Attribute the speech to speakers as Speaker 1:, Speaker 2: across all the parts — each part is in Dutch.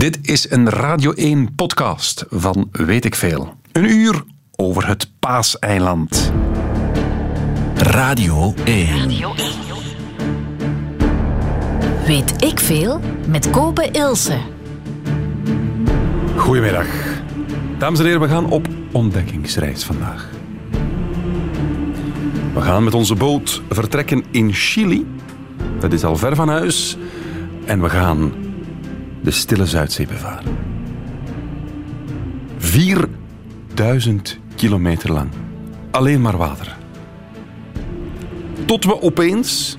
Speaker 1: Dit is een Radio 1 podcast van Weet ik Veel. Een uur over het Paaseiland.
Speaker 2: Radio 1.
Speaker 3: Weet ik veel met Kobe Ilse.
Speaker 1: Goedemiddag. Dames en heren, we gaan op ontdekkingsreis vandaag. We gaan met onze boot vertrekken in Chili. Dat is al ver van huis. En we gaan de stille Zuidzee bevaren. 4000 kilometer lang. Alleen maar water. Tot we opeens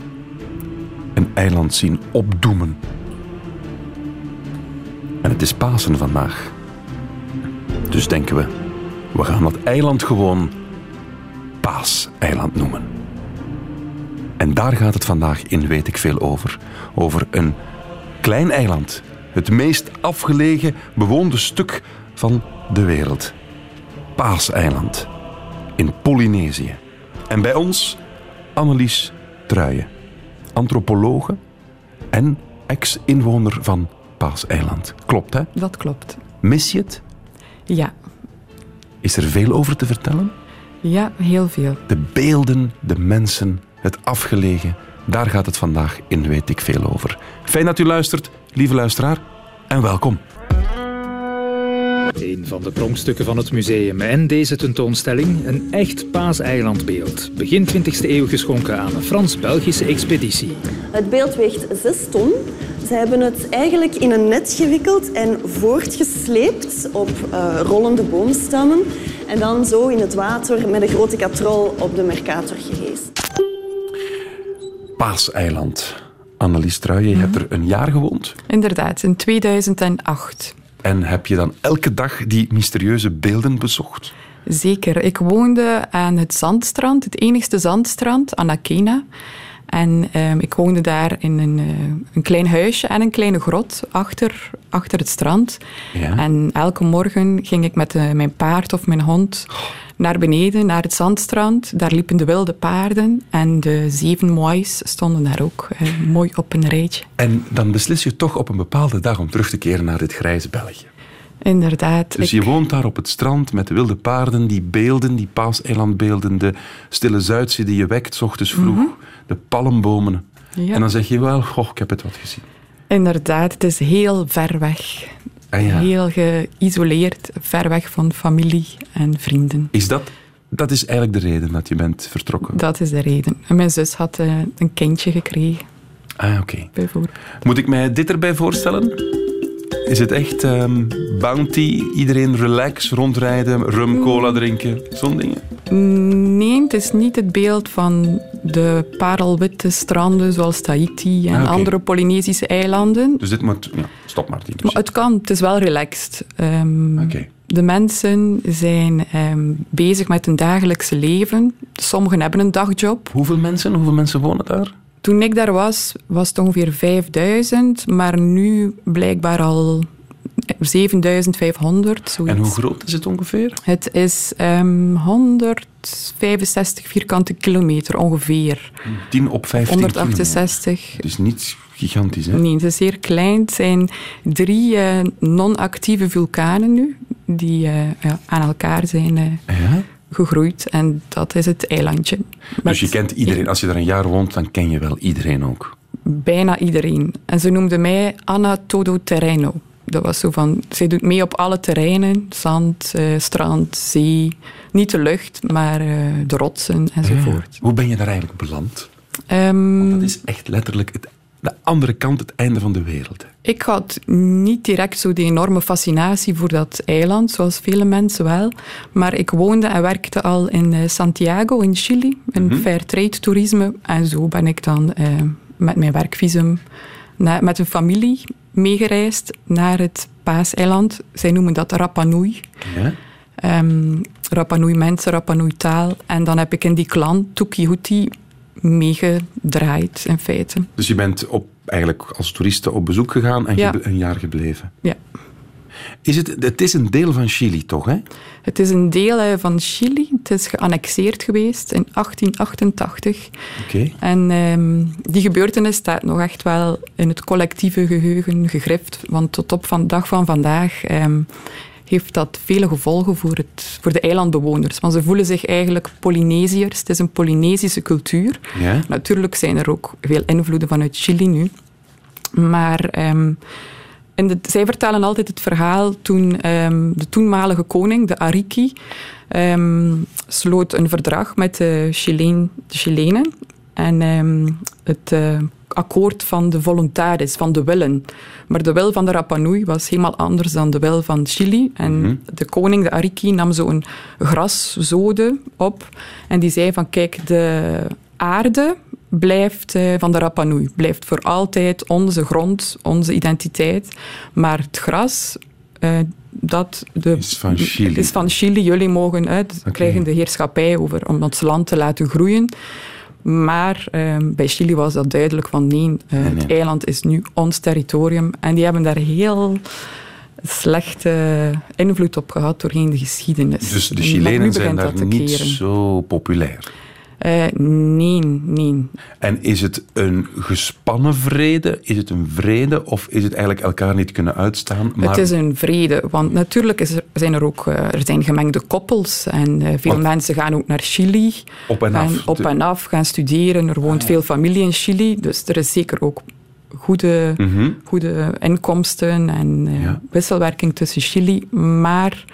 Speaker 1: een eiland zien opdoemen. En het is Pasen vandaag. Dus denken we, we gaan dat eiland gewoon Paaseiland noemen. En daar gaat het vandaag in Weet ik Veel over. Over een klein eiland. Het meest afgelegen bewoonde stuk van de wereld. Paaseiland. In Polynesië. En bij ons Annelies Truijen. Antropologe en ex-inwoner van Paaseiland. Klopt, hè?
Speaker 4: Dat klopt.
Speaker 1: Mis je het?
Speaker 4: Ja,
Speaker 1: Is er veel over te vertellen?
Speaker 4: ja heel veel.
Speaker 1: De beelden, de mensen, het afgelegen. Daar gaat het vandaag in Weet ik Veel over. Fijn dat u luistert, lieve luisteraar, en welkom.
Speaker 5: Een van de pronkstukken van het museum en deze tentoonstelling, een echt paaseilandbeeld. Begin 20e eeuw geschonken aan een Frans-Belgische expeditie.
Speaker 6: Het beeld weegt 6 ton. Ze hebben het eigenlijk in een net gewikkeld en voortgesleept op eh, rollende boomstammen. En dan zo in het water met een grote katrol op de Mercator gehezen.
Speaker 1: Paaseiland. Annelies Truijen, je hebt er een jaar gewoond.
Speaker 4: Inderdaad, in 2008.
Speaker 1: En heb je dan elke dag die mysterieuze beelden bezocht?
Speaker 4: Zeker. Ik woonde aan het zandstrand, het enigste zandstrand, Anakena. En ehm, ik woonde daar in een, eh, een klein huisje en een kleine grot achter, achter het strand.
Speaker 1: Ja.
Speaker 4: En elke morgen ging ik met eh, mijn paard of mijn hond naar beneden, naar het zandstrand. Daar liepen de wilde paarden en de zeven moois stonden daar ook eh, mooi op een rijtje.
Speaker 1: En dan beslis je toch op een bepaalde dag om terug te keren naar dit grijze België.
Speaker 4: Inderdaad.
Speaker 1: Dus je woont daar op het strand met de wilde paarden, die beelden, die paaseilandbeelden, de stille Zuidzee die je wekt, s ochtends vroeg, de palmbomen.
Speaker 4: Ja.
Speaker 1: En dan zeg je wel, goh, ik heb het wat gezien.
Speaker 4: Inderdaad, het is heel ver weg.
Speaker 1: Ah ja.
Speaker 4: Heel geïsoleerd, ver weg van familie en vrienden.
Speaker 1: Is dat, dat is eigenlijk de reden dat je bent vertrokken?
Speaker 4: Dat is de reden. En mijn zus had eh, een kindje gekregen,
Speaker 1: Ah, oké.
Speaker 4: bijvoorbeeld.
Speaker 1: Moet ik mij dit erbij voorstellen? Is het echt ehm, bounty, iedereen relax, rondrijden, rum, cola drinken, zo'n dingen?
Speaker 4: Nee, het is niet het beeld van de parelwitte stranden zoals Tahiti en
Speaker 1: Ah,
Speaker 4: andere Polynesische eilanden.
Speaker 1: Dus dit moet... Ja, stop maar. die
Speaker 4: Maar het kan, het is wel relaxed. Ehm,
Speaker 1: Oké.
Speaker 4: De mensen zijn ehm, bezig met hun dagelijkse leven. Sommigen hebben een dagjob.
Speaker 1: Hoeveel mensen, hoeveel mensen wonen daar?
Speaker 4: Toen ik daar was, was het ongeveer 5000, maar nu blijkbaar al 7500. Zoiets.
Speaker 1: En hoe groot is het ongeveer?
Speaker 4: Het is ehm 165 vierkante kilometer ongeveer.
Speaker 1: 10 op 15 kilometer.
Speaker 4: 168.
Speaker 1: Het is niet gigantisch, hè?
Speaker 4: Nee, het is zeer klein. Het zijn drie eh, non-actieve vulkanen nu, die eh, ja, aan elkaar zijn eh,
Speaker 1: Ja?
Speaker 4: Gegroeid. En dat is het eilandje.
Speaker 1: Dus je kent iedereen. Als je daar een jaar woont, dan ken je wel iedereen ook.
Speaker 4: bijna iedereen. En ze noemde mij Anna Todo Terreno. Dat was zo van, zij doet mee op alle terreinen. Zand, eh, strand, zee. Niet de lucht, maar eh, de rotsen enzovoort.
Speaker 1: Hoe ben je daar eigenlijk beland?
Speaker 4: Ehm,
Speaker 1: Dat is echt letterlijk het, de andere kant, het einde van de wereld.
Speaker 4: ik had niet direct zo die enorme fascinatie voor dat eiland, zoals vele mensen wel. Maar ik woonde en werkte al in eh, Santiago in Chili, in fairtrade toerisme. En zo ben ik dan eh, met mijn werkvisum na- met een familie meegereisd naar het Paaseiland. Zij noemen dat Rapa Nui.
Speaker 1: Ja?
Speaker 4: Ehm Rapa Nui mensen, Rapa Nui taal. En dan heb ik in die clan, Tuki Huti, meegedraaid in feite.
Speaker 1: Dus je bent op, eigenlijk als toeriste op bezoek gegaan en
Speaker 4: Ja.
Speaker 1: een jaar gebleven.
Speaker 4: Ja.
Speaker 1: Is het, het is een deel van Chili, toch? Hè?
Speaker 4: Het is een deel eh, van Chili. Het is geannexeerd geweest in 1888.
Speaker 1: Oké.
Speaker 4: En ehm, die gebeurtenis staat nog echt wel in het collectieve geheugen gegrift. Want tot op van de dag van vandaag ehm, heeft dat vele gevolgen voor, het, voor de eilandbewoners. Want ze voelen zich eigenlijk Polynesiërs. Het is een Polynesische cultuur.
Speaker 1: Ja?
Speaker 4: Natuurlijk zijn er ook veel invloeden vanuit Chili nu. Maar ehm, in de, zij vertellen altijd het verhaal toen ehm, de toenmalige koning, de Ariki, ehm, sloot een verdrag met de, Chileen, de Chilenen. En ehm, het eh, akkoord van de voluntaris, van de willen. Maar de wil van de Rapa Nui was helemaal anders dan de wil van Chili. En de koning, de Ariki, nam zo'n graszode op. En die zei van, kijk, de aarde blijft eh, van de Rapa Nui. Blijft voor altijd onze grond, onze identiteit. Maar het gras... eh, dat de,
Speaker 1: Is van Chili.
Speaker 4: is van Chili. Jullie mogen uit, krijgen de heerschappij over om ons land te laten groeien. Maar eh, bij Chili was dat duidelijk van nee, eh,
Speaker 1: nee.
Speaker 4: het eiland is nu ons territorium. En die hebben daar heel slechte invloed op gehad doorheen de geschiedenis.
Speaker 1: Dus de Chilenen zijn daar niet zo populair.
Speaker 4: Eh, nee, nee.
Speaker 1: En is het een gespannen vrede? Is het een vrede? Of is het eigenlijk elkaar niet kunnen uitstaan? Maar
Speaker 4: Het is een vrede, want natuurlijk is er, zijn er ook eh, er zijn gemengde koppels en eh, veel
Speaker 1: Want-
Speaker 4: mensen gaan ook naar Chili.
Speaker 1: op en af.
Speaker 4: op
Speaker 1: Ah,
Speaker 4: en af, gaan studeren. Er woont veel familie in Chili, dus er is zeker ook goede,
Speaker 1: Mhm.
Speaker 4: goede inkomsten en
Speaker 1: Ja.
Speaker 4: wisselwerking tussen Chili. Maar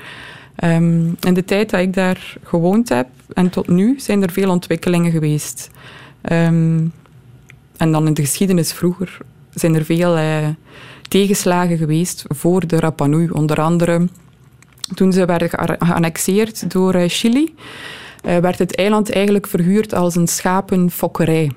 Speaker 4: ehm, in de tijd dat ik daar gewoond heb en tot nu zijn er veel ontwikkelingen geweest. Ehm, en dan in de geschiedenis vroeger zijn er veel eh, tegenslagen geweest voor de Rapa Nui. Onder andere toen ze werden geannexeerd door eh, Chili, eh, werd het eiland eigenlijk verhuurd als een schapenfokkerij.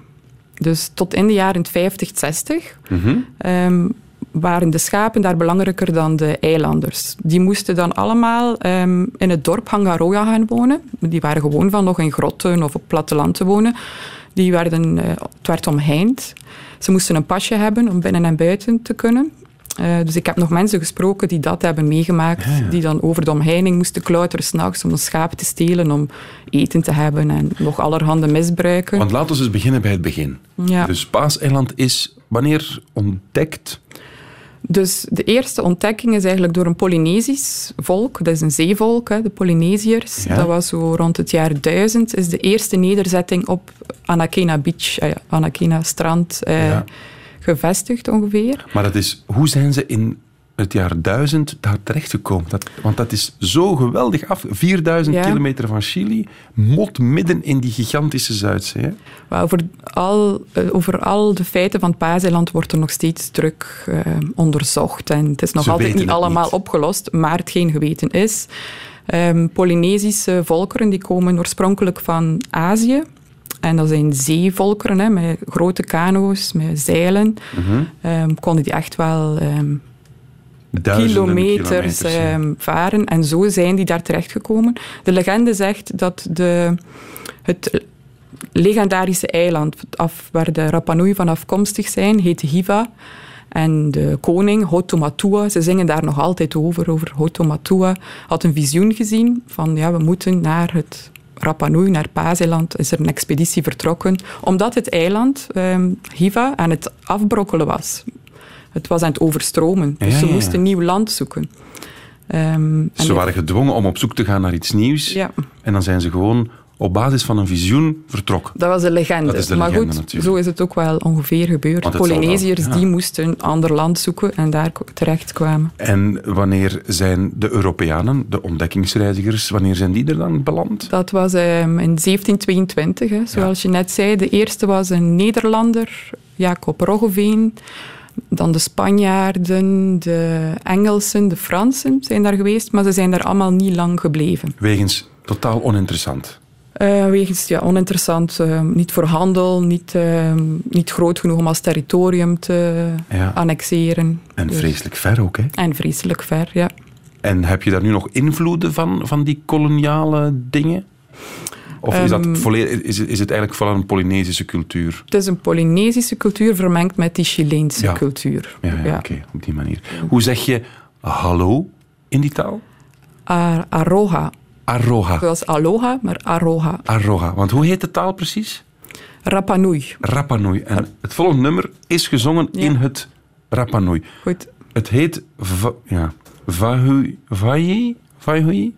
Speaker 4: Dus tot in de jaren 50, 60
Speaker 1: Mhm.
Speaker 4: ehm, waren de schapen daar belangrijker dan de eilanders. Die moesten dan allemaal ehm, in het dorp Hangaroya gaan wonen. Die waren gewoon van nog in grotten of op platteland te wonen. Die werden, eh, het werd omheind. Ze moesten een pasje hebben om binnen en buiten te kunnen. Eh, dus ik heb nog mensen gesproken die dat hebben meegemaakt. Die dan over de omheining moesten klauteren s'nachts om een schaap te stelen, om eten te hebben en nog allerhande misbruiken.
Speaker 1: Want laten we eens beginnen bij het begin.
Speaker 4: Ja.
Speaker 1: Dus Paaseiland is wanneer ontdekt?
Speaker 4: Dus de eerste ontdekking is eigenlijk door een Polynesisch volk. Dat is een zeevolk, hè, de Polynesiërs.
Speaker 1: Ja.
Speaker 4: Dat was zo rond het jaar 1000. Is de eerste nederzetting op Anakena Beach, eh, Anakena strand, eh,
Speaker 1: Ja.
Speaker 4: gevestigd ongeveer.
Speaker 1: Maar dat is, hoe zijn ze in het jaar 1000 daar terechtgekomen? Dat, want dat is zo geweldig af. 4000
Speaker 4: Ja.
Speaker 1: kilometer van Chili, mot midden in die gigantische Zuidzee.
Speaker 4: Maar over al, eh, over al de feiten van het Paaseiland wordt er nog steeds druk eh, onderzocht. En het is nog
Speaker 1: Ze
Speaker 4: altijd niet allemaal
Speaker 1: niet.
Speaker 4: opgelost, maar hetgeen geweten is. ehm, Polynesische volkeren die komen oorspronkelijk van Azië. En dat zijn zeevolkeren hè, met grote kano's, met zeilen.
Speaker 1: Mhm.
Speaker 4: Ehm, konden die echt wel ehm,
Speaker 1: Duizenden
Speaker 4: kilometers
Speaker 1: kilometers, ja.
Speaker 4: ehm, varen. En zo zijn die daar terechtgekomen. De legende zegt dat de, het legendarische eiland af, waar de Rapa Nui van afkomstig zijn, heet Hiva. En de koning, Hotomatua, ze zingen daar nog altijd over, over Hotomatua, had een visioen gezien van ja, we moeten naar het Rapa Nui, naar Paaseiland, is er een expeditie vertrokken, omdat het eiland, ehm, Hiva, aan het afbrokkelen was. Het was aan het overstromen, dus
Speaker 1: Ja,
Speaker 4: ze moesten nieuw land zoeken. Ehm, en
Speaker 1: Ze
Speaker 4: de-
Speaker 1: waren gedwongen om op zoek te gaan naar iets nieuws.
Speaker 4: Ja.
Speaker 1: En dan zijn ze gewoon op basis van een visioen vertrokken.
Speaker 4: Dat was de legende.
Speaker 1: Dat is de
Speaker 4: maar
Speaker 1: legende
Speaker 4: goed,
Speaker 1: natuurlijk.
Speaker 4: zo is het ook wel ongeveer gebeurd.
Speaker 1: Wel,
Speaker 4: Polynesiërs
Speaker 1: ja.
Speaker 4: die moesten een ander land zoeken en daar terecht kwamen.
Speaker 1: En wanneer zijn de Europeanen, de ontdekkingsreizigers, wanneer zijn die er dan beland?
Speaker 4: Dat was ehm, in 1722, hè, zoals je net zei. De eerste was een Nederlander, Jacob Roggeveen. Dan de Spanjaarden, de Engelsen, de Fransen zijn daar geweest, maar ze zijn daar allemaal niet lang gebleven.
Speaker 1: Wegens totaal oninteressant.
Speaker 4: Eh, wegens ja, oninteressant, eh, niet voor handel, niet, eh, niet groot genoeg om als territorium te
Speaker 1: Ja.
Speaker 4: annexeren.
Speaker 1: En
Speaker 4: Dus-
Speaker 1: vreselijk ver ook, hè?
Speaker 4: En vreselijk ver, ja.
Speaker 1: En heb je daar nu nog invloeden van, van die koloniale dingen? Of is, dat
Speaker 4: Ehm,
Speaker 1: volledig, is, het- is het eigenlijk vooral een Polynesische cultuur?
Speaker 4: Het is een Polynesische cultuur vermengd met die Chileense
Speaker 1: Ja.
Speaker 4: cultuur.
Speaker 1: Ja, ja, oké, op die manier. Hoe zeg je hallo
Speaker 7: in die taal?
Speaker 4: Ar- Aroha.
Speaker 7: Aroha.
Speaker 4: Zoals aloha, maar Aroha.
Speaker 7: Aroha. Want hoe heet de taal precies?
Speaker 4: Rapa Nui.
Speaker 7: Rapa Nui. En het volgende nummer is gezongen in het Rapa Nui.
Speaker 4: Goed.
Speaker 7: Het heet... Va, ja, Vahui... Vahi? Vahui?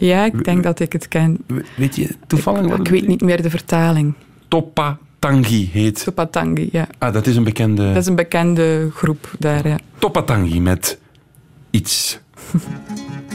Speaker 4: Ja, ik denk dat ik het ken.
Speaker 7: Weet je toevallig wat
Speaker 4: Ik weet niet meer de vertaling.
Speaker 7: Topa Tangi heet.
Speaker 4: Sopatangi, ja.
Speaker 7: Ah, dat is een bekende...
Speaker 4: Dat is een bekende groep daar, ja.
Speaker 7: Topatangi met iets.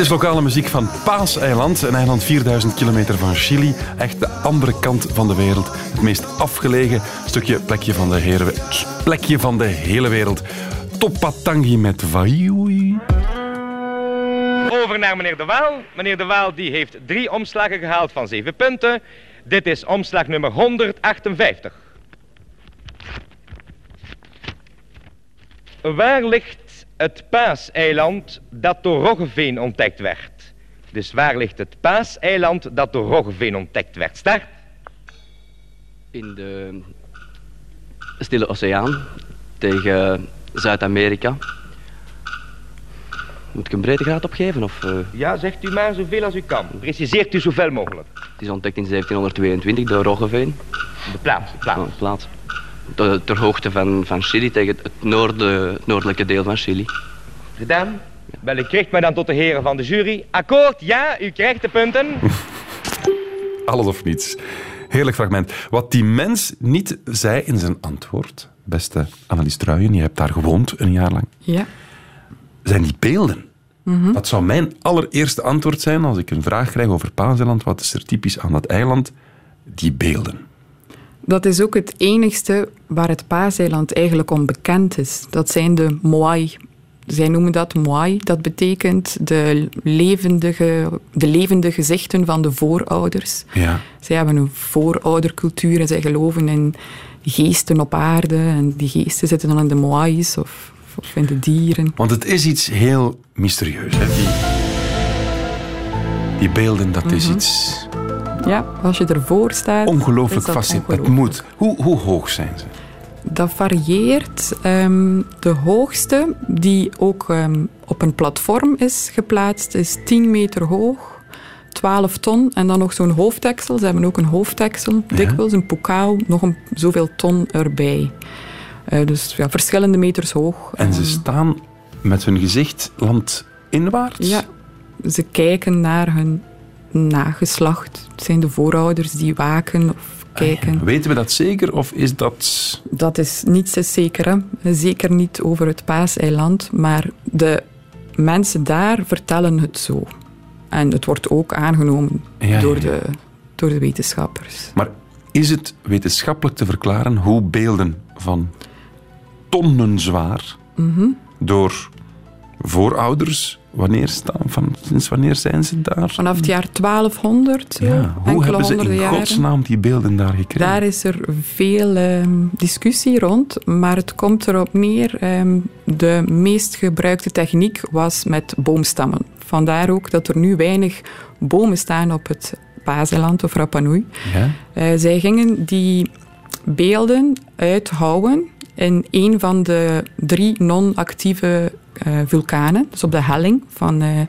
Speaker 7: is lokale muziek van Paaseiland, een eiland 4000 kilometer van Chili. Echt de andere kant van de wereld. Het meest afgelegen stukje plekje van de, hele, plekje van de hele wereld. Topatangi met Vaiui.
Speaker 8: Over naar meneer De Waal. Meneer De Waal die heeft drie omslagen gehaald van zeven punten. Dit is omslag nummer 158. Waar ligt het paaseiland dat door Roggeveen ontdekt werd? Dus waar ligt het paaseiland dat door Roggeveen ontdekt werd? Start.
Speaker 9: in de Stille Oceaan tegen Zuid-Amerika. Moet ik een breedtegraad opgeven? Of, eh,
Speaker 8: Ja, zegt u maar zoveel als u kan. Preciseert u zoveel mogelijk.
Speaker 9: het is ontdekt in 1722 door Roggeveen.
Speaker 8: De plaats, de plaats.
Speaker 9: Oh, plaats. De- ter hoogte van, van Chili, tegen het noorde, noordelijke deel van Chili.
Speaker 8: Gedaan? Wel, ik richt mij dan tot de heren van de jury. Akkoord, ja, u krijgt de punten.
Speaker 1: Alles of niets. Heerlijk fragment. Wat die mens niet zei in zijn antwoord, beste Annelies Truijen, je hebt daar gewoond een jaar lang,
Speaker 4: Ja.
Speaker 1: zijn die beelden. Dat zou mijn allereerste antwoord zijn als ik een vraag krijg over Paaseiland. Wat is er typisch aan dat eiland? Die beelden.
Speaker 4: Dat is ook het enigste waar het Paaseiland eigenlijk om bekend is. Dat zijn de moai. Zij noemen dat moai. Dat betekent de levendige, de levende gezichten van de voorouders.
Speaker 1: Ja.
Speaker 4: Zij hebben een vooroudercultuur en zij geloven in geesten op aarde. En die geesten zitten dan in de moais of, of in de dieren.
Speaker 1: Want het is iets heel mysterieus. Hè? Die, die beelden, dat is iets
Speaker 4: Ja, als je ervoor staat.
Speaker 1: ongelooflijk fascinerend.
Speaker 4: Ongelooflijk.
Speaker 1: moet. Hoe, hoe hoog zijn ze?
Speaker 4: Dat varieert. Ehm, de hoogste, die ook ehm, op een platform is geplaatst, is 10 meter hoog, 12 ton. En dan nog zo'n hoofddeksel. Ze hebben ook een hoofddeksel, dikwijls een pokaal, nog een, zoveel ton erbij. Eh, dus ja, verschillende meters hoog.
Speaker 1: En ze
Speaker 4: Ehm,
Speaker 1: staan met hun gezicht landinwaarts?
Speaker 4: Ja, ze kijken naar hun nageslacht. Het zijn de voorouders die waken of kijken.
Speaker 1: Weten we dat zeker of is dat...
Speaker 4: Dat is niets is zeker. Hè. Zeker niet over het Paaseiland. Maar de mensen daar vertellen het zo. En het wordt ook aangenomen
Speaker 1: Ja,
Speaker 4: door. De, door de wetenschappers.
Speaker 1: Maar is het wetenschappelijk te verklaren hoe beelden van tonnen zwaar
Speaker 4: Mhm.
Speaker 1: door voorouders, wanneer staan, van, sinds wanneer zijn ze daar?
Speaker 4: Vanaf het jaar 1200, zo,
Speaker 1: ja, hoe hebben ze in
Speaker 4: jaren.
Speaker 1: godsnaam die beelden daar gekregen?
Speaker 4: Daar is er veel ehm, discussie rond, maar het komt erop neer. ehm, de meest gebruikte techniek was met boomstammen. Vandaar ook dat er nu weinig bomen staan op het Paaseiland of Rapa Nui.
Speaker 1: Ja?
Speaker 4: Eh, zij gingen die beelden uithouwen in een van de drie non-actieve eh, vulkanen, dus op de helling van, eh,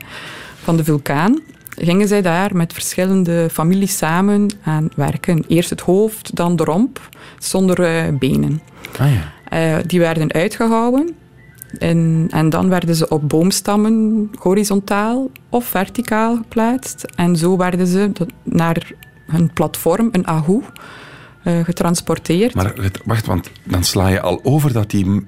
Speaker 4: van de vulkaan. Gingen zij daar met verschillende families samen aan werken. Eerst het hoofd, dan de romp, zonder eh, benen.
Speaker 1: Ah ja.
Speaker 4: Die werden uitgehouwen. En, en dan werden ze op boomstammen horizontaal of verticaal geplaatst. En zo werden ze naar hun platform, een ahu, eh, getransporteerd.
Speaker 1: Maar wacht, want dan sla je al over dat die,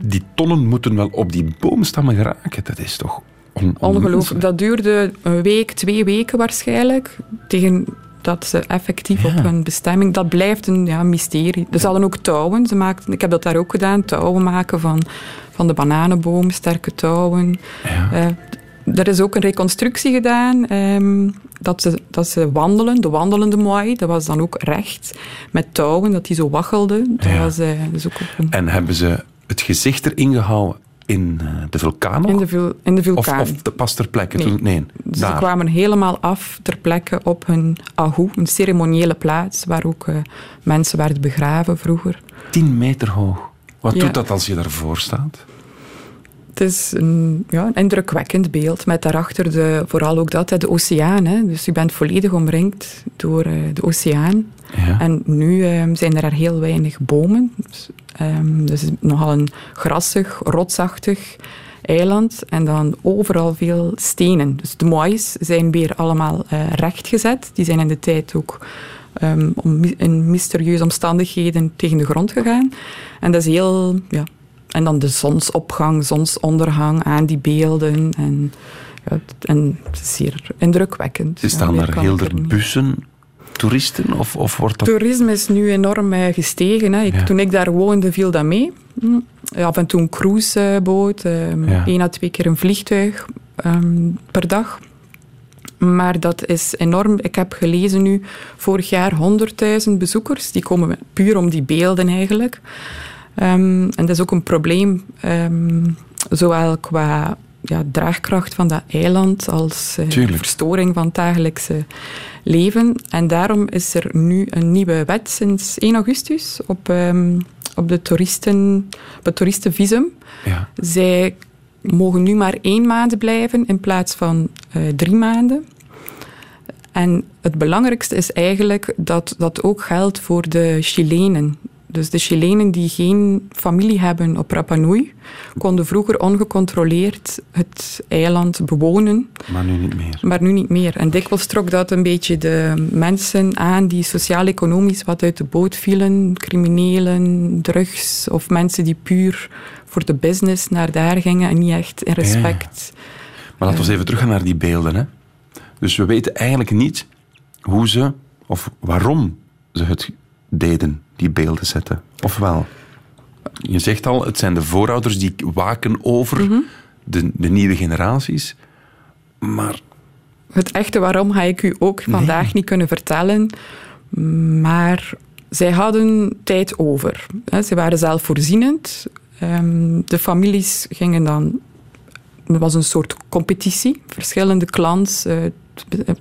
Speaker 1: die tonnen moeten wel op die boomstammen geraken. Dat is toch on,
Speaker 4: Ongelooflijk. Dat duurde een week, twee weken waarschijnlijk. Tegen dat ze effectief
Speaker 1: Ja.
Speaker 4: op hun bestemming... Dat blijft een ja, mysterie. Er hadden ook touwen. Ze maakten, ik heb dat daar ook gedaan. Touwen maken van, van de bananenboom, sterke touwen.
Speaker 1: Ja.
Speaker 4: Eh, er is ook een reconstructie gedaan ehm, dat, ze, dat ze wandelen, de wandelende moai, dat was dan ook recht, met touwen, dat die zo waggelde. Dat
Speaker 1: Ja.
Speaker 4: was eh, dus ook een,
Speaker 1: En hebben ze het gezicht erin gehouden in eh, de vulkaan nog?
Speaker 4: in, de, vul- in de
Speaker 1: of,
Speaker 4: vulkaan.
Speaker 1: of de, pas ter plekke?
Speaker 4: Nee.
Speaker 1: Toen, nee,
Speaker 4: Ze kwamen helemaal af ter plekke op hun ahu, een ceremoniële plaats waar ook eh, mensen werden begraven vroeger.
Speaker 1: Tien meter hoog. Wat
Speaker 4: Ja.
Speaker 1: doet dat als je daarvoor staat?
Speaker 4: Het is een, ja, een indrukwekkend beeld met daarachter de, vooral ook dat, de oceaan. Hè. Dus u bent volledig omringd door eh, de oceaan.
Speaker 1: Ja.
Speaker 4: En nu ehm, zijn er heel weinig bomen. Dus, ehm, dus het is nogal een grassig, rotsachtig eiland. En dan overal veel stenen. Dus de moais zijn weer allemaal eh, rechtgezet. Die zijn in de tijd ook ehm, om, in mysterieuze omstandigheden tegen de grond gegaan. En dat is heel... Ja, en dan de zonsopgang, zonsondergang aan die beelden. En, ja, en het is zeer indrukwekkend.
Speaker 1: Ze
Speaker 4: Ja,
Speaker 1: staan daar heel de bussen, toeristen? Of, of wordt dat...
Speaker 4: Toerisme is nu enorm eh, gestegen. Hè. Ik,
Speaker 1: Ja.
Speaker 4: Toen ik daar woonde, viel dat mee. Ja, Af en toe een cruiseboot, ehm,
Speaker 1: Ja.
Speaker 4: één à twee keer een vliegtuig ehm, per dag. Maar dat is enorm. Ik heb gelezen nu vorig jaar 100.000 bezoekers. Die komen puur om die beelden eigenlijk. Ehm, en dat is ook een probleem, ehm, zowel qua ja, draagkracht van dat eiland als
Speaker 1: Tuurlijk.
Speaker 4: verstoring van het dagelijkse leven. En daarom is er nu een nieuwe wet sinds 1 augustus op, ehm, op, de toeristen, op het toeristenvisum.
Speaker 1: Ja.
Speaker 4: Zij mogen nu maar één maand blijven in plaats van eh, drie maanden. En het belangrijkste is eigenlijk dat dat ook geldt voor de Chilenen Dus de Chilenen die geen familie hebben op Rapa Nui, konden vroeger ongecontroleerd het eiland bewonen,
Speaker 1: Maar nu niet meer.
Speaker 4: maar nu niet meer. En dikwijls trok dat een beetje de mensen aan die sociaal-economisch wat uit de boot vielen. Criminelen, drugs of mensen die puur voor de business naar daar gingen en niet echt in respect.
Speaker 1: Maar laten we even teruggaan naar die beelden. Hè. Dus we weten eigenlijk niet hoe ze of waarom ze het deden, die beelden zetten. Ofwel, je zegt al, het zijn de voorouders die waken over de, de nieuwe generaties. Maar
Speaker 4: Het echte waarom ga ik u ook vandaag niet kunnen vertellen. Maar zij hadden tijd over. hè. Ze waren zelfvoorzienend. Ehm, De families gingen dan... Er was een soort competitie. Verschillende clans, eh,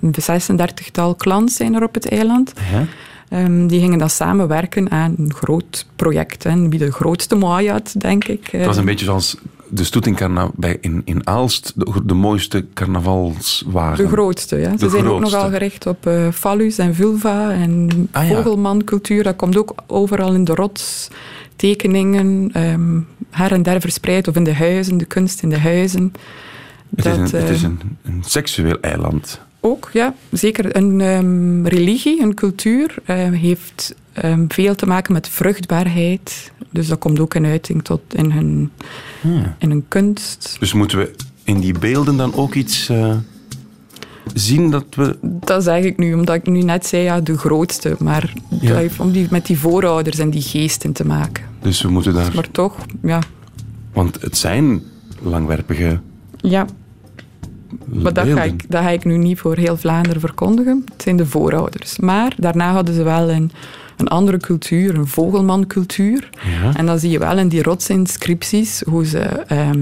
Speaker 4: een 36-tal clans zijn er op het eiland.
Speaker 1: ja,
Speaker 4: Ehm, die gingen dan samenwerken aan een groot project. Hè. Wie de grootste had, denk ik.
Speaker 1: het was een beetje zoals de stoet in, carna- bij, in, in Aalst, de, de mooiste carnavalswagen.
Speaker 4: De grootste, ja. Ze
Speaker 1: De
Speaker 4: zijn ook nogal gericht op eh fallus en vulva en
Speaker 1: Ah, ja.
Speaker 4: vogelmancultuur. Dat komt ook overal in de rots. Tekeningen, ehm, her en der verspreid. Of in de huizen, de kunst in de huizen.
Speaker 1: Het is, een,
Speaker 4: Dat,
Speaker 1: het is
Speaker 4: eh,
Speaker 1: een, een seksueel eiland.
Speaker 4: Ook, ja. Zeker een ehm, religie, een cultuur, eh, heeft ehm, veel te maken met vruchtbaarheid. Dus dat komt ook in uiting tot in hun,
Speaker 1: Ja.
Speaker 4: in hun kunst.
Speaker 1: Dus moeten we in die beelden dan ook iets eh, zien dat we...
Speaker 4: Dat zeg ik nu, omdat ik nu net zei, ja, de grootste. Maar
Speaker 1: Ja.
Speaker 4: dat heeft om die, met die voorouders en die geesten te maken.
Speaker 1: Dus we moeten daar...
Speaker 4: Maar toch, ja.
Speaker 1: Want het zijn langwerpige
Speaker 4: ja. Maar dat ga, ik, dat ga ik nu niet voor heel Vlaanderen verkondigen. Het zijn de voorouders. Maar daarna hadden ze wel een, een andere cultuur, een vogelmancultuur.
Speaker 1: Ja.
Speaker 4: En dan zie je wel in die rotsinscripties hoe ze ehm,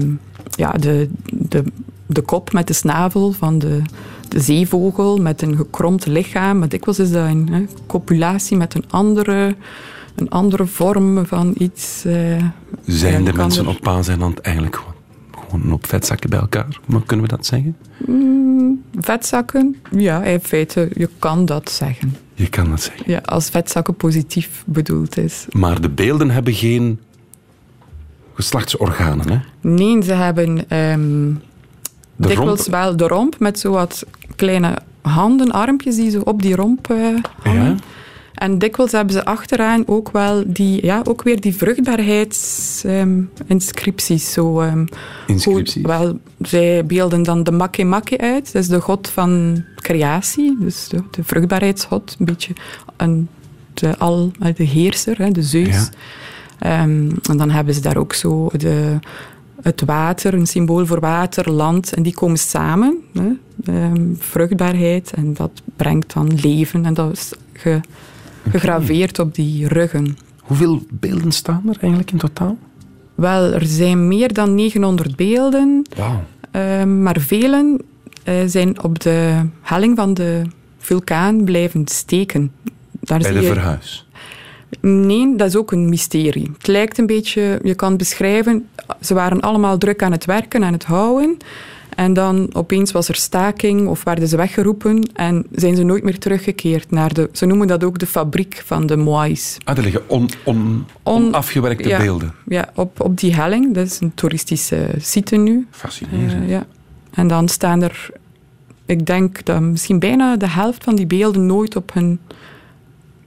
Speaker 4: ja, de, de, de kop met de snavel van de, de zeevogel met een gekromd lichaam. Maar dikwijls is dat een hè, copulatie met een andere, een andere vorm van iets. eh,
Speaker 1: Zijn de mensen
Speaker 4: er-
Speaker 1: op Paaseiland eigenlijk gewoon, op vetzakken bij elkaar? Maar kunnen we dat zeggen?
Speaker 4: vetzakken. Ja, in feite, je kan dat zeggen.
Speaker 1: Je kan dat zeggen.
Speaker 4: Ja, als vetzakken positief bedoeld is.
Speaker 1: Maar de beelden hebben geen geslachtsorganen, hè?
Speaker 4: Nee, ze hebben
Speaker 1: De
Speaker 4: dikwijls
Speaker 1: romp-
Speaker 4: wel de romp met zo wat kleine handen, armpjes die zo op die romp eh, hangen.
Speaker 1: Ja.
Speaker 4: En dikwijls hebben ze achteraan ook wel die, ja, ook weer die vruchtbaarheidsinscripties. zo, ehm,
Speaker 1: Inscripties.
Speaker 4: wel, zij beelden dan de Make Make uit. Dat is de god van creatie, dus de, de vruchtbaarheidsgod. Een beetje een, de, al, eh, de heerser, hè, de Zeus.
Speaker 1: Ja.
Speaker 4: Ehm, en dan hebben ze daar ook zo de, het water, een symbool voor water, land. En die komen samen. Hè, ehm, vruchtbaarheid. En dat brengt dan leven. En dat is ge- gegraveerd op die ruggen.
Speaker 1: Hoeveel beelden staan er eigenlijk in totaal?
Speaker 4: Wel, er zijn meer dan 900 beelden.
Speaker 1: Wauw.
Speaker 4: Ehm, maar velen eh, zijn op de helling van de vulkaan blijven steken. Daar
Speaker 1: Bij de
Speaker 4: je-
Speaker 1: verhuis.
Speaker 4: Nee, dat is ook een mysterie. Het lijkt een beetje, je kan het beschrijven, ze waren allemaal druk aan het werken, aan het houden. En dan opeens was er staking of werden ze weggeroepen en zijn ze nooit meer teruggekeerd naar de, ze noemen dat ook de fabriek van de Moais.
Speaker 1: Ah, er liggen on, on,
Speaker 4: On-
Speaker 1: onafgewerkte
Speaker 4: ja.
Speaker 1: beelden.
Speaker 4: Ja, op, op die helling, dat is een toeristische site nu.
Speaker 1: Fascinerend.
Speaker 4: Eh, ja. En dan staan er, ik denk dat misschien bijna de helft van die beelden nooit op hun,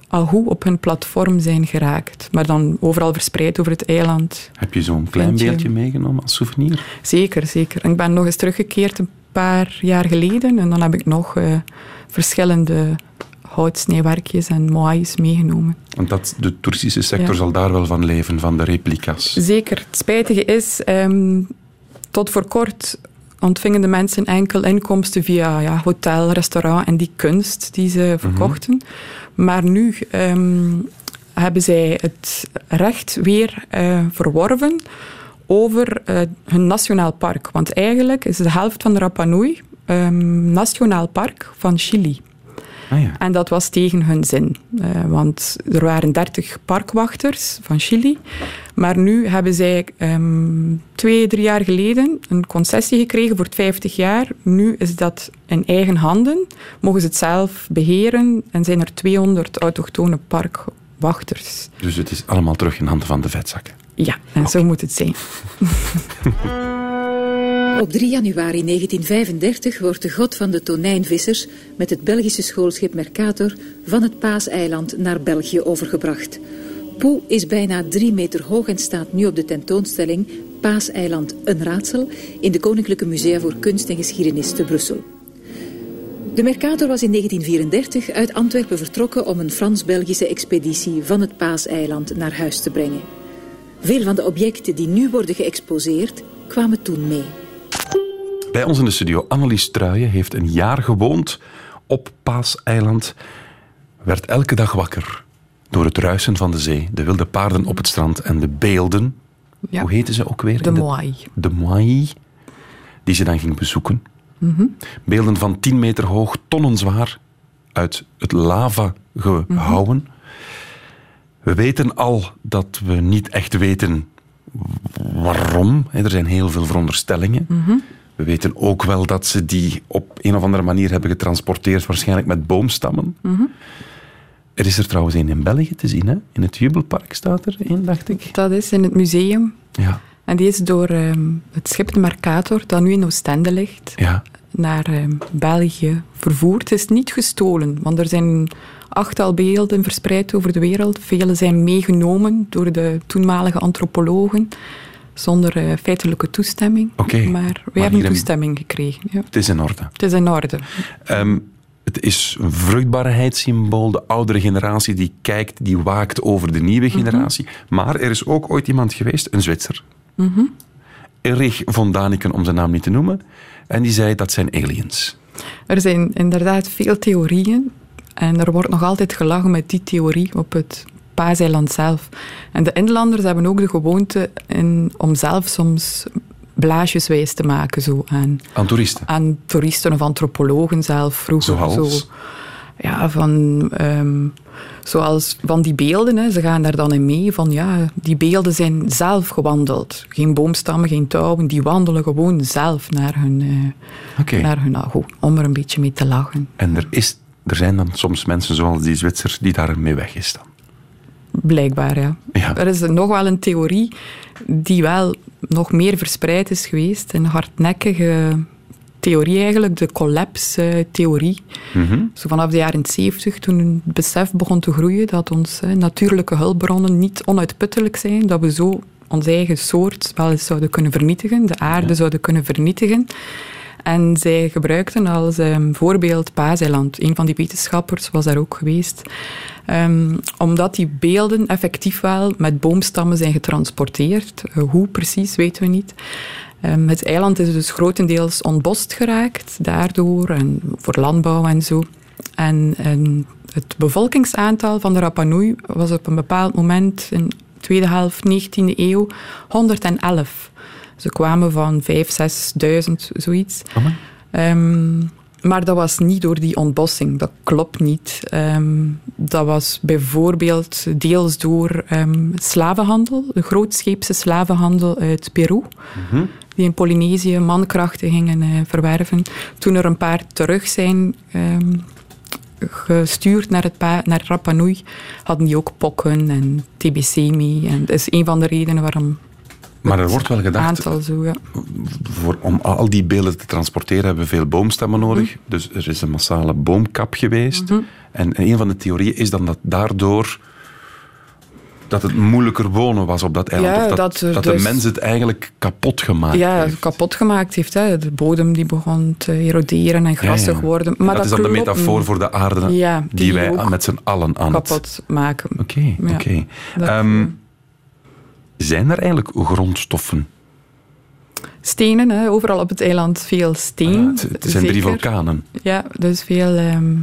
Speaker 4: al goed op hun platform zijn geraakt. Maar dan overal verspreid over het eiland.
Speaker 1: Heb je zo'n klein beeldje meegenomen als souvenir?
Speaker 4: Zeker, zeker. En ik ben nog eens teruggekeerd een paar jaar geleden. En dan heb ik nog eh, verschillende houtsnijwerkjes en moais meegenomen.
Speaker 1: Want dat, de toeristische sector
Speaker 4: Ja.
Speaker 1: zal daar wel van leven, van de replica's.
Speaker 4: Zeker. Het spijtige is, ehm, tot voor kort ontvingen de mensen enkel inkomsten via ja, hotel, restaurant en die kunst die ze verkochten. Maar nu ehm, hebben zij het recht weer eh, verworven over eh, hun nationaal park. Want eigenlijk is de helft van de Rapa Nui ehm, nationaal park van Chili.
Speaker 1: Ah ja.
Speaker 4: En dat was tegen hun zin. Eh, want er waren 30 parkwachters van Chili. Maar nu hebben zij ehm, twee, drie jaar geleden een concessie gekregen voor het 50 jaar. Nu is dat in eigen handen. Mogen ze het zelf beheren en zijn er 200 autochtone wachters.
Speaker 1: Dus het is allemaal terug in handen van de vetzakken.
Speaker 4: Ja, en zo moet het zijn.
Speaker 10: Op 3 januari 1935 wordt de god van de tonijnvissers met het Belgische schoolschip Mercator van het Paaseiland naar België overgebracht. Poe is bijna drie meter hoog en staat nu op de tentoonstelling Paaseiland een raadsel in de Koninklijke Musea voor Kunst en Geschiedenis te Brussel. De Mercator was in 1934 uit Antwerpen vertrokken om een Frans-Belgische expeditie van het Paaseiland naar huis te brengen. Veel van de objecten die nu worden geëxposeerd kwamen toen mee.
Speaker 1: Bij ons in de studio, Annelies Truijen heeft een jaar gewoond op Paaseiland. Werd elke dag wakker door het ruisen van de zee, de wilde paarden op het strand en de beelden.
Speaker 4: Ja.
Speaker 1: Hoe heten ze ook weer?
Speaker 4: De moai.
Speaker 1: De moai, die ze dan ging bezoeken. Beelden van 10 meter hoog, tonnen zwaar, uit het lava gehouwen. We weten al dat we niet echt weten waarom. Er zijn heel veel veronderstellingen. We weten ook wel dat ze die op een of andere manier hebben getransporteerd, waarschijnlijk met boomstammen. Er is er trouwens een in België te zien, hè? in het Jubelpark staat er een, dacht ik.
Speaker 4: Dat is in het museum.
Speaker 1: Ja,
Speaker 4: En die is door ehm, het schip de Mercator, dat nu in Oostende ligt,
Speaker 1: ja.
Speaker 4: naar ehm, België vervoerd. Het is niet gestolen, want er zijn achttal beelden verspreid over de wereld. Vele zijn meegenomen door de toenmalige antropologen, zonder eh, feitelijke toestemming. Maar wij hebben toestemming gekregen. Ja.
Speaker 1: Het is in orde.
Speaker 4: Het is in orde.
Speaker 1: Ehm, het is een vruchtbaarheidssymbool. De oudere generatie die kijkt, die waakt over de nieuwe generatie. Maar er is ook ooit iemand geweest, een Zwitser. Erich von Daniken, om zijn naam niet te noemen. En die zei dat zijn aliens.
Speaker 4: Er zijn inderdaad veel theorieën. En er wordt nog altijd gelachen met die theorie op het Paaseiland zelf. En de inlanders hebben ook de gewoonte in, om zelf soms blaasjes wijs te maken zo aan,
Speaker 1: Aan toeristen.
Speaker 4: aan toeristen of antropologen zelf vroeger.
Speaker 1: Zoals?
Speaker 4: Zo, ja, van, ehm, zoals van die beelden. Hè. Ze gaan daar dan in mee van ja, die beelden zijn zelf gewandeld. Geen boomstammen, geen touwen. Die wandelen gewoon zelf naar hun, eh, naar hun om er een beetje mee te lachen.
Speaker 1: En er, is, er zijn dan soms mensen zoals die Zwitser die daar mee weg is dan.
Speaker 4: Blijkbaar, ja.
Speaker 1: Ja.
Speaker 4: Er is nog wel een theorie die wel nog meer verspreid is geweest. Een hardnekkige theorie eigenlijk, de collapse-theorie.
Speaker 1: Mhm.
Speaker 4: Zo vanaf de jaren 70, toen het besef begon te groeien dat onze natuurlijke hulpbronnen niet onuitputtelijk zijn, dat we zo onze eigen soort wel eens zouden kunnen vernietigen, de aarde zouden kunnen vernietigen. En zij gebruikten als ehm, voorbeeld Paaseiland. Een van die wetenschappers was daar ook geweest. Ehm, omdat die beelden effectief wel met boomstammen zijn getransporteerd. Eh, hoe precies, weten we niet. Ehm, het eiland is dus grotendeels ontbost geraakt daardoor, en voor landbouw en zo. En, het bevolkingsaantal van de Rapa Nui was op een bepaald moment in de tweede helft 19e eeuw 111. Ze kwamen van 5.000, 6.000, zoiets. Ehm, maar dat was niet door die ontbossing, dat klopt niet. Ehm, dat was bijvoorbeeld deels door ehm, slavenhandel, de grootscheepse slavenhandel uit Peru, die in Polynesië mankrachten gingen eh, verwerven. Toen er een paar terug zijn gestuurd naar, het naar Rapa Nui, hadden die ook pokken en TBC mee. En dat is een van de redenen waarom
Speaker 1: Maar er wordt wel gedacht,
Speaker 4: aantal zo, ja.
Speaker 1: voor, om al die beelden te transporteren hebben we veel boomstammen nodig.
Speaker 4: Mhm.
Speaker 1: Dus er is een massale boomkap geweest. En een van de theorieën is dan dat daardoor dat het moeilijker wonen was op dat eiland.
Speaker 4: Ja,
Speaker 1: of dat,
Speaker 4: dat
Speaker 1: de
Speaker 4: dus-
Speaker 1: mens het eigenlijk kapot gemaakt
Speaker 4: ja,
Speaker 1: heeft.
Speaker 4: kapot gemaakt heeft. Hè. De bodem die begon te eroderen en grassig
Speaker 1: Ja, ja.
Speaker 4: worden.
Speaker 1: En
Speaker 4: Maar
Speaker 1: dat, is dan de metafoor voor de aarde
Speaker 4: Ja,
Speaker 1: die,
Speaker 4: die
Speaker 1: wij met z'n allen aan het...
Speaker 4: kapot maken.
Speaker 1: Oké,
Speaker 4: Ja,
Speaker 1: oké. Ehm, zijn er eigenlijk grondstoffen?
Speaker 4: Stenen, hè. overal op het eiland veel steen.
Speaker 1: Ja, het, het zijn drie vulkanen.
Speaker 4: Ja, dus veel, ehm,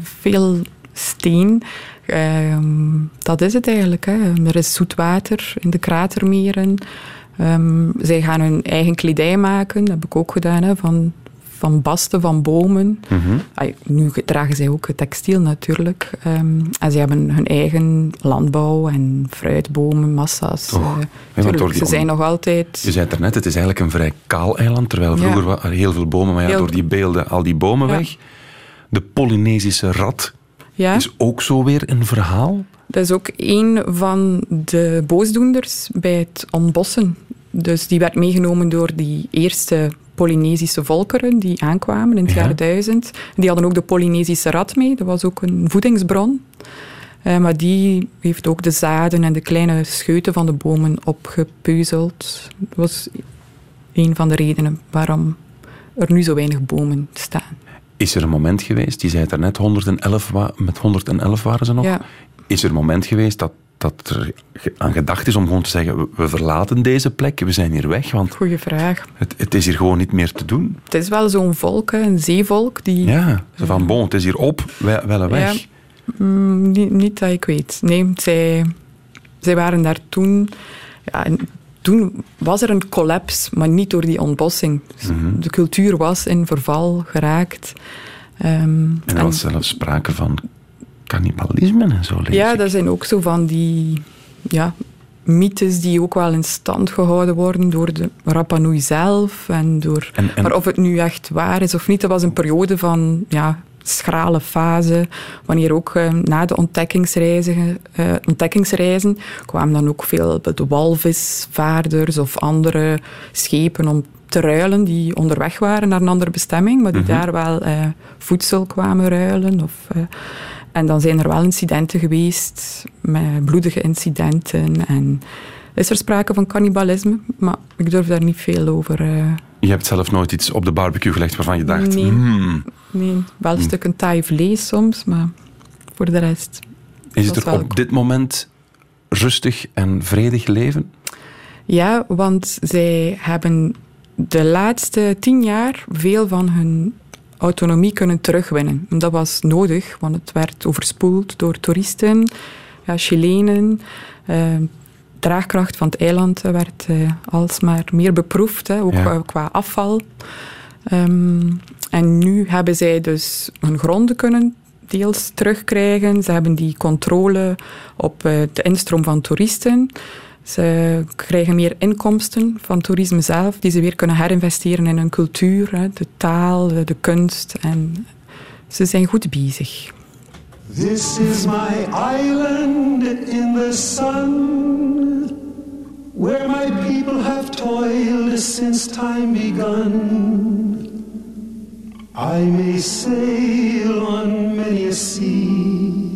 Speaker 4: veel steen. Ehm, dat is het eigenlijk. Hè. Er is zoet water in de kratermeren. Ehm, zij gaan hun eigen kledij maken, dat heb ik ook gedaan, hè, van, van basten van bomen.
Speaker 1: Mhm.
Speaker 4: Nu dragen zij ook textiel natuurlijk. Ehm, en ze hebben hun eigen landbouw en fruitbomen, massa's. Eh, tuurlijk, ze zijn nog altijd...
Speaker 1: Je zei het er net, het is eigenlijk een vrij kaal eiland, terwijl
Speaker 4: Ja.
Speaker 1: vroeger waren er heel veel bomen, maar ja,
Speaker 4: Heel-
Speaker 1: door die beelden, al die bomen
Speaker 4: Ja.
Speaker 1: weg. De Polynesische rat
Speaker 4: Ja.
Speaker 1: is ook zo weer een verhaal.
Speaker 4: Dat is ook een van de boosdoenders bij het ontbossen. Dus die werd meegenomen door die eerste Polynesische volkeren die aankwamen in het
Speaker 1: Ja.
Speaker 4: jaar 1000. Die hadden ook de Polynesische rat mee, dat was ook een voedingsbron. Eh, maar die heeft ook de zaden en de kleine scheuten van de bomen opgepeuzeld. Dat was een van de redenen waarom er nu zo weinig bomen staan.
Speaker 1: Is er een moment geweest, die zei het daarnet, 111 wa- met 111 waren ze nog.
Speaker 4: Ja.
Speaker 1: Is er een moment geweest dat, dat er aan gedacht is om gewoon te zeggen, we, verlaten deze plek, we zijn hier weg, want
Speaker 4: Goeie vraag.
Speaker 1: het, het is hier gewoon niet meer te doen.
Speaker 4: Het is wel zo'n volk, een zeevolk, die
Speaker 1: Ja, zo van, bon, het is hier op, wij willen weg.
Speaker 4: Ja, mm, niet, niet dat ik weet. Nee, zij, zij waren daar toen... Ja, en toen was er een collapse, maar niet door die ontbossing. Dus
Speaker 1: Mhm.
Speaker 4: De cultuur was in verval geraakt. Ehm,
Speaker 1: En er
Speaker 4: en-
Speaker 1: was zelfs sprake van cannibalisme en zo.
Speaker 4: ja,
Speaker 1: ik.
Speaker 4: dat zijn ook zo van die ja, mythes die ook wel in stand gehouden worden door de Rapa Nui zelf. En door,
Speaker 1: En- en-
Speaker 4: Maar of het nu echt waar is of niet, dat was een periode van ja, schrale fase. Wanneer ook eh, na de ontdekkingsreizen, eh, ontdekkingsreizen kwamen dan ook veel de walvisvaarders of andere schepen om te ruilen die onderweg waren naar een andere bestemming, maar die
Speaker 1: Mhm.
Speaker 4: daar wel eh, voedsel kwamen ruilen. Of, en dan zijn er wel incidenten geweest, met bloedige incidenten. En is er sprake van cannibalisme, maar ik durf daar niet veel over. eh,
Speaker 1: Je hebt zelf nooit iets op de barbecue gelegd waarvan je dacht,
Speaker 4: Nee.
Speaker 1: hmm,
Speaker 4: nee, wel stukken taai vlees soms, maar voor de rest.
Speaker 1: is het er op dit moment rustig en vredig leven?
Speaker 4: Ja, want zij hebben de laatste tien jaar veel van hun autonomie kunnen terugwinnen. En dat was nodig, want het werd overspoeld door toeristen, ja, Chilenen. Eh, draagkracht van het eiland werd eh, alsmaar meer beproefd, hè, ook
Speaker 1: Ja.
Speaker 4: qua afval. Ehm, en nu hebben zij dus hun gronden kunnen deels terugkrijgen. Ze hebben die controle op eh, de instroom van toeristen. Ze krijgen meer inkomsten van toerisme zelf, die ze weer kunnen herinvesteren in hun cultuur, de taal, de kunst. En ze zijn goed bezig.
Speaker 2: This is my island in the sun, where my people have toiled since time begun. I may sail on many a sea,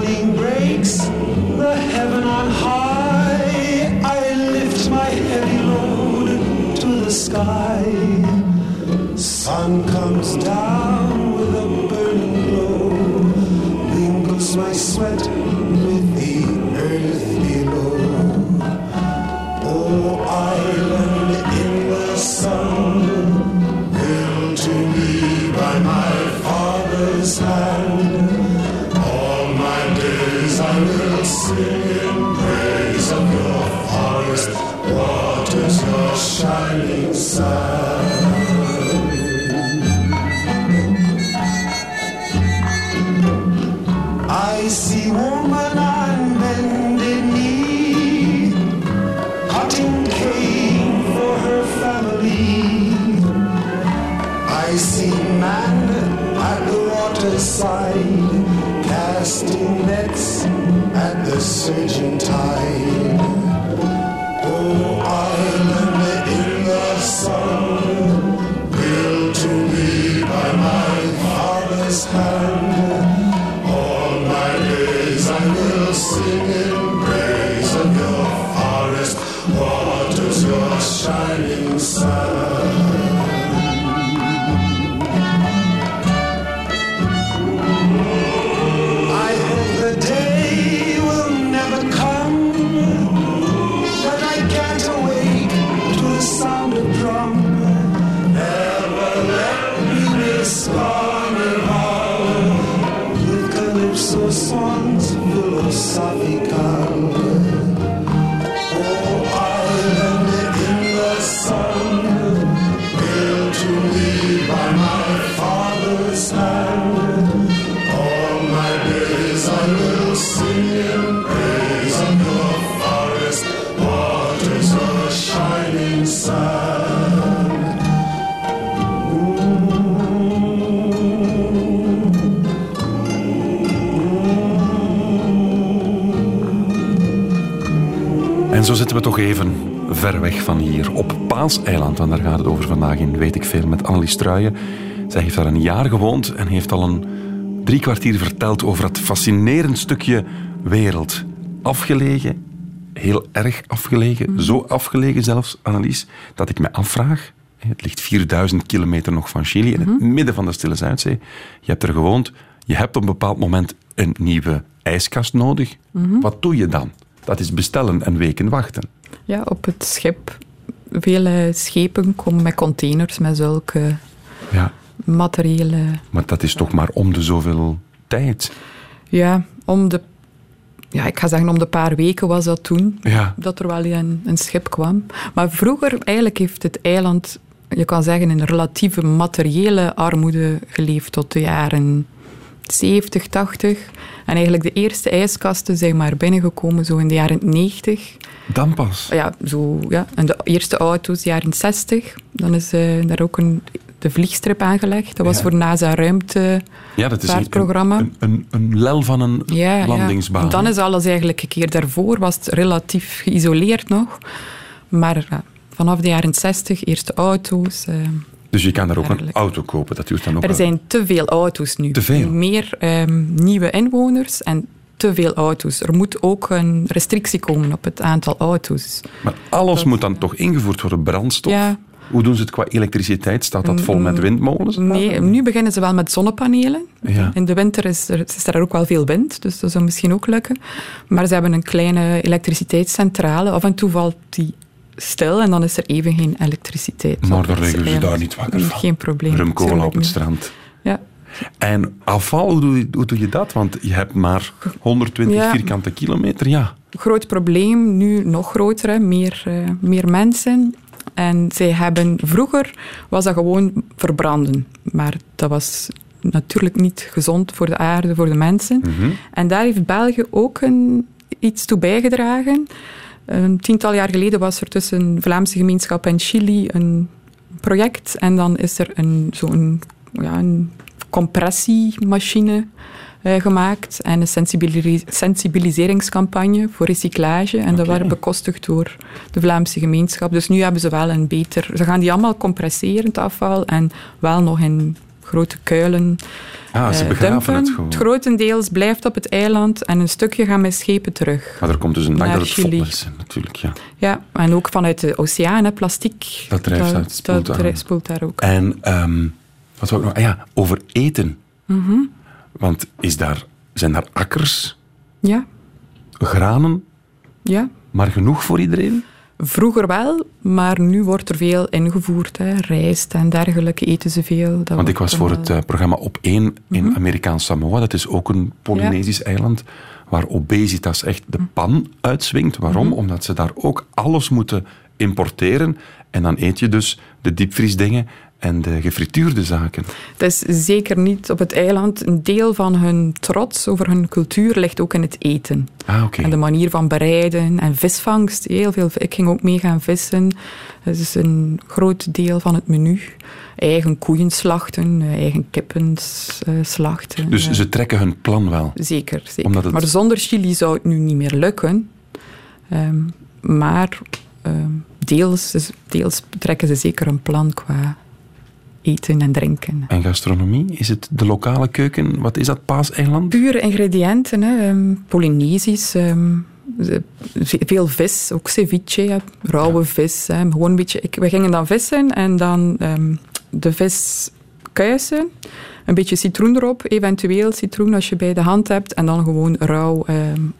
Speaker 2: Morning breaks, the heaven on high, I lift my heavy load to the sky. Sun comes down with a burning glow, mingles my sweat What is your shining sun?
Speaker 1: Zo zitten we toch even ver weg van hier, op Paaseiland. Want daar gaat het over vandaag in Weet ik Veel met Annelies Truijen. Zij heeft daar een jaar gewoond en heeft al een drie kwartier verteld over dat fascinerend stukje wereld. Afgelegen, heel erg afgelegen, zo afgelegen zelfs, Annelies, dat ik me afvraag... Het ligt 4000 kilometer nog van Chili, in het midden van de Stille Zuidzee. Je hebt er gewoond, je hebt op een bepaald moment een nieuwe ijskast nodig. Wat doe je dan? Dat is bestellen en weken wachten.
Speaker 4: Ja, op het schip. Vele schepen komen met containers met zulke
Speaker 1: Ja,
Speaker 4: materiële...
Speaker 1: maar dat is toch maar om de zoveel tijd.
Speaker 4: Ja, om de... Ja, ik ga zeggen om de paar weken was dat toen.
Speaker 1: Ja.
Speaker 4: Dat er wel een, een schip kwam. Maar vroeger eigenlijk heeft het eiland, je kan zeggen, in relatieve materiële armoede geleefd tot de jaren 70, 80. En eigenlijk de eerste ijskasten zijn maar binnengekomen zo in de jaren 90.
Speaker 1: Dan pas.
Speaker 4: Ja, zo, ja. En de eerste auto's, jaren 60. Dan is eh, daar ook een, de vliegstrip aangelegd. Dat was
Speaker 1: Ja.
Speaker 4: voor NASA ruimte
Speaker 1: Ja, dat is een,
Speaker 4: vaartprogramma.
Speaker 1: een, een, een lel van een
Speaker 4: ja,
Speaker 1: landingsbaan.
Speaker 4: Ja. En dan is alles eigenlijk een keer daarvoor, was het relatief geïsoleerd nog. Maar vanaf de jaren 60, eerste auto's. eh,
Speaker 1: Dus je kan daar ook een auto kopen. Dat dan ook
Speaker 4: er zijn te veel auto's nu.
Speaker 1: Te veel?
Speaker 4: Meer ehm, nieuwe inwoners en te veel auto's. Er moet ook een restrictie komen op het aantal auto's.
Speaker 1: Maar alles moet dan toch ingevoerd worden, brandstof?
Speaker 4: Ja.
Speaker 1: Hoe doen ze het qua elektriciteit? Staat dat vol met windmolens?
Speaker 4: Nee, nu beginnen ze wel met zonnepanelen.
Speaker 1: Ja.
Speaker 4: In de winter is er, is er ook wel veel wind, dus dat zou misschien ook lukken. Maar ze hebben een kleine elektriciteitscentrale. Af en toe valt die stil en dan is er even geen elektriciteit.
Speaker 1: Maar
Speaker 4: het
Speaker 1: liggen ze daar niet wakker van.
Speaker 4: Geen probleem. Tuurlijk
Speaker 1: op het strand.
Speaker 4: Ja.
Speaker 1: En afval, hoe doe, je, hoe doe je dat? Want je hebt maar 120
Speaker 4: Ja.
Speaker 1: vierkante kilometer. Ja.
Speaker 4: groot probleem, nu nog groter, hè. Meer, eh, meer mensen. En zij hebben, vroeger was dat gewoon verbranden. Maar dat was natuurlijk niet gezond voor de aarde, voor de mensen. En daar heeft België ook een, iets toe bijgedragen. Een tiental jaar geleden was er tussen Vlaamse gemeenschap en Chili een project. En dan is er een, zo'n ja, een compressiemachine eh, gemaakt en een sensibili- sensibiliseringscampagne voor recyclage. En dat werd bekostigd door de Vlaamse gemeenschap. Dus nu hebben ze wel een beter... Ze gaan die allemaal compresseren, het afval, en wel nog in grote kuilen
Speaker 1: Ah, ze
Speaker 4: eh,
Speaker 1: begraven het gewoon.
Speaker 4: grotendeels blijft op het eiland en een stukje gaan met schepen terug.
Speaker 1: Maar er komt dus een dag
Speaker 4: Naar
Speaker 1: dat het
Speaker 4: Chili.
Speaker 1: vol is, natuurlijk. Ja.
Speaker 4: Ja, en ook vanuit de oceaan, hè, plastic.
Speaker 1: Dat drijft uit, spoelt
Speaker 4: dat spoelt daar ook.
Speaker 1: En ehm, wat wou ik nog? Ah ja, over eten.
Speaker 4: Mhm.
Speaker 1: Want is daar, zijn daar akkers,
Speaker 4: Ja,
Speaker 1: granen,
Speaker 4: ja.
Speaker 1: maar genoeg voor iedereen?
Speaker 4: Vroeger wel, maar nu wordt er veel ingevoerd. Hè. Rijst en dergelijke eten ze veel. Dat
Speaker 1: Want ik was voor
Speaker 4: wel-
Speaker 1: het eh, programma Op 1 in Amerikaans Samoa. Dat is ook een Polynesisch eiland waar obesitas echt de pan uitswingt. Waarom? Omdat ze daar ook alles moeten importeren. En dan eet je dus de diepvriesdingen en de gefrituurde zaken.
Speaker 4: Het is zeker niet op het eiland. Een deel van hun trots over hun cultuur ligt ook in het eten.
Speaker 1: Ah.
Speaker 4: En de manier van bereiden en visvangst. Heel veel, ik ging ook mee gaan vissen. Dat is een groot deel van het menu. Eigen koeien slachten, eh, eigen kippen eh, slachten.
Speaker 1: Dus
Speaker 4: eh,
Speaker 1: ze trekken hun plan wel.
Speaker 4: Zeker, zeker.
Speaker 1: Het-
Speaker 4: Maar zonder chili zou het nu niet meer lukken. Ehm, maar ehm, deels, deels trekken ze zeker een plan qua eten en drinken.
Speaker 1: En gastronomie? Is het de lokale keuken? Wat is dat, paaseiland?
Speaker 4: Pure ingrediënten, hè, ehm, Polynesisch. ehm, veel vis, ook ceviche, hè, rauwe vis. Hè, gewoon een beetje, ik, we gingen dan vissen en dan ehm, de vis kuisen. Een beetje citroen erop, eventueel citroen als je bij de hand hebt. En dan gewoon rauw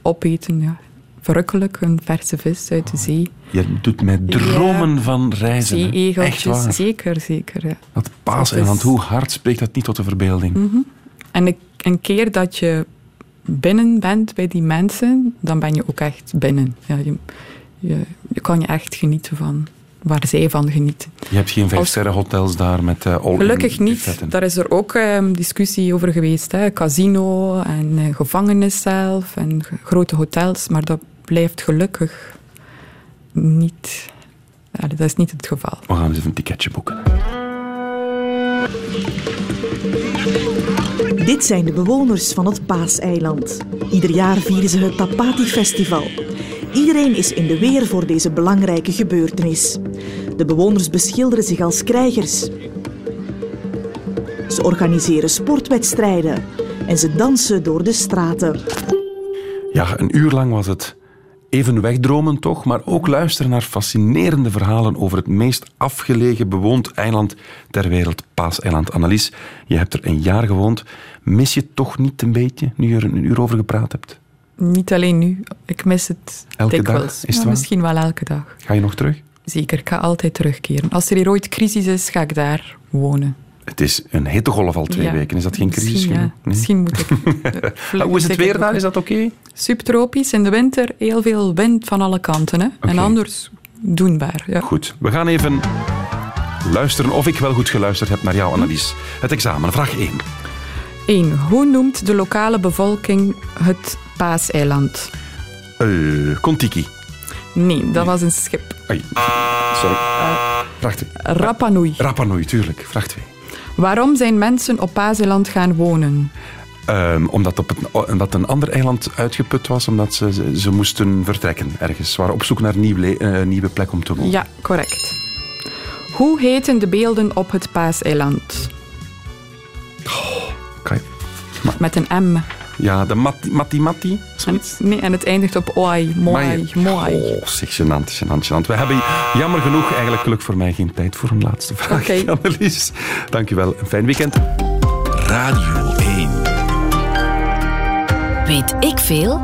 Speaker 4: opeten. Ja. Verrukkelijk, een verse vis uit de zee.
Speaker 1: Je doet mij dromen van reizen.
Speaker 4: Zee-egeltjes, zeker, zeker. Ja.
Speaker 1: Dat paaseiland,
Speaker 4: is-
Speaker 1: hoe hard spreekt dat niet tot de verbeelding?
Speaker 4: En ik- een keer dat je binnen bent bij die mensen, dan ben je ook echt binnen. Ja, je, je, je kan je echt genieten van waar zij van genieten.
Speaker 1: Je hebt geen vijfsterren hotels daar met uh, all
Speaker 4: Gelukkig niet. Daar is er ook um, discussie over geweest. Hè. Casino en uh, gevangenis zelf en grote hotels. Maar dat blijft gelukkig niet... Ja, dat is niet het geval.
Speaker 1: We gaan eens even een ticketje boeken.
Speaker 11: Dit zijn de bewoners van het Paaseiland. Ieder jaar vieren ze het Tapati Festival. Iedereen is in de weer voor deze belangrijke gebeurtenis. De bewoners beschilderen zich als krijgers. Ze organiseren sportwedstrijden en ze dansen door de straten.
Speaker 1: Ja, een uur lang was het even wegdromen toch, maar ook luisteren naar fascinerende verhalen over het meest afgelegen bewoond eiland ter wereld, Paaseiland. Annelies, je hebt er een jaar gewoond. Mis je toch niet een beetje, nu je er een uur over gepraat hebt?
Speaker 4: Niet alleen nu. Ik mis het
Speaker 1: elke
Speaker 4: dikwijls.
Speaker 1: dag? Is het
Speaker 4: ja, misschien wel elke dag.
Speaker 1: Ga je nog terug?
Speaker 4: Zeker, ik ga altijd terugkeren. Als er hier ooit crisis is, ga ik daar wonen.
Speaker 1: Het is een hittegolf al twee
Speaker 4: Ja,
Speaker 1: weken. Is dat geen crisis?
Speaker 4: Misschien, ja.
Speaker 1: Nee?
Speaker 4: Misschien moet ik...
Speaker 1: Hoe is het weer daar? Is dat oké?
Speaker 4: Subtropisch, in de winter heel veel wind van alle kanten. Hè? En anders doenbaar. Ja.
Speaker 1: Goed, we gaan even luisteren of ik wel goed geluisterd heb naar jouw analyse. Het examen, vraag 1.
Speaker 4: 1. Hoe noemt de lokale bevolking het Paaseiland?
Speaker 1: Eh Kontiki.
Speaker 4: Nee, dat was een schip.
Speaker 1: Ai, sorry. Vraag 2.
Speaker 4: Rapa Nui.
Speaker 1: Rapa Nui, tuurlijk. Vraag 2.
Speaker 4: Waarom zijn mensen op Paaseiland gaan wonen?
Speaker 1: Ehm, omdat, op het, omdat een ander eiland uitgeput was, omdat ze, ze, ze moesten vertrekken ergens. Ze waren op zoek naar een nieuw eh, nieuwe plek om te wonen.
Speaker 4: Ja, correct. Hoe heten de beelden op het Paaseiland? Met een M.
Speaker 1: Ja, de Matti Matti, Matti
Speaker 4: En, nee, en het eindigt op Oai. Moai, moai.
Speaker 1: Oh, zeg, gênant, gênant, gênant. We hebben jammer genoeg eigenlijk geluk voor mij geen tijd voor een laatste vraag.
Speaker 4: Oké.
Speaker 1: Annelies, dankjewel. Een fijn weekend.
Speaker 12: Radio 1.
Speaker 3: Weet ik veel?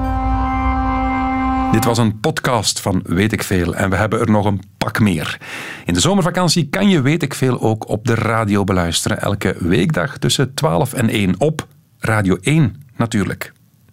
Speaker 1: Dit was een podcast van Weet ik Veel en we hebben er nog een pak meer. In de zomervakantie kan je Weet ik Veel ook op de radio beluisteren. Elke weekdag tussen 12 en 1 op Radio 1 natuurlijk.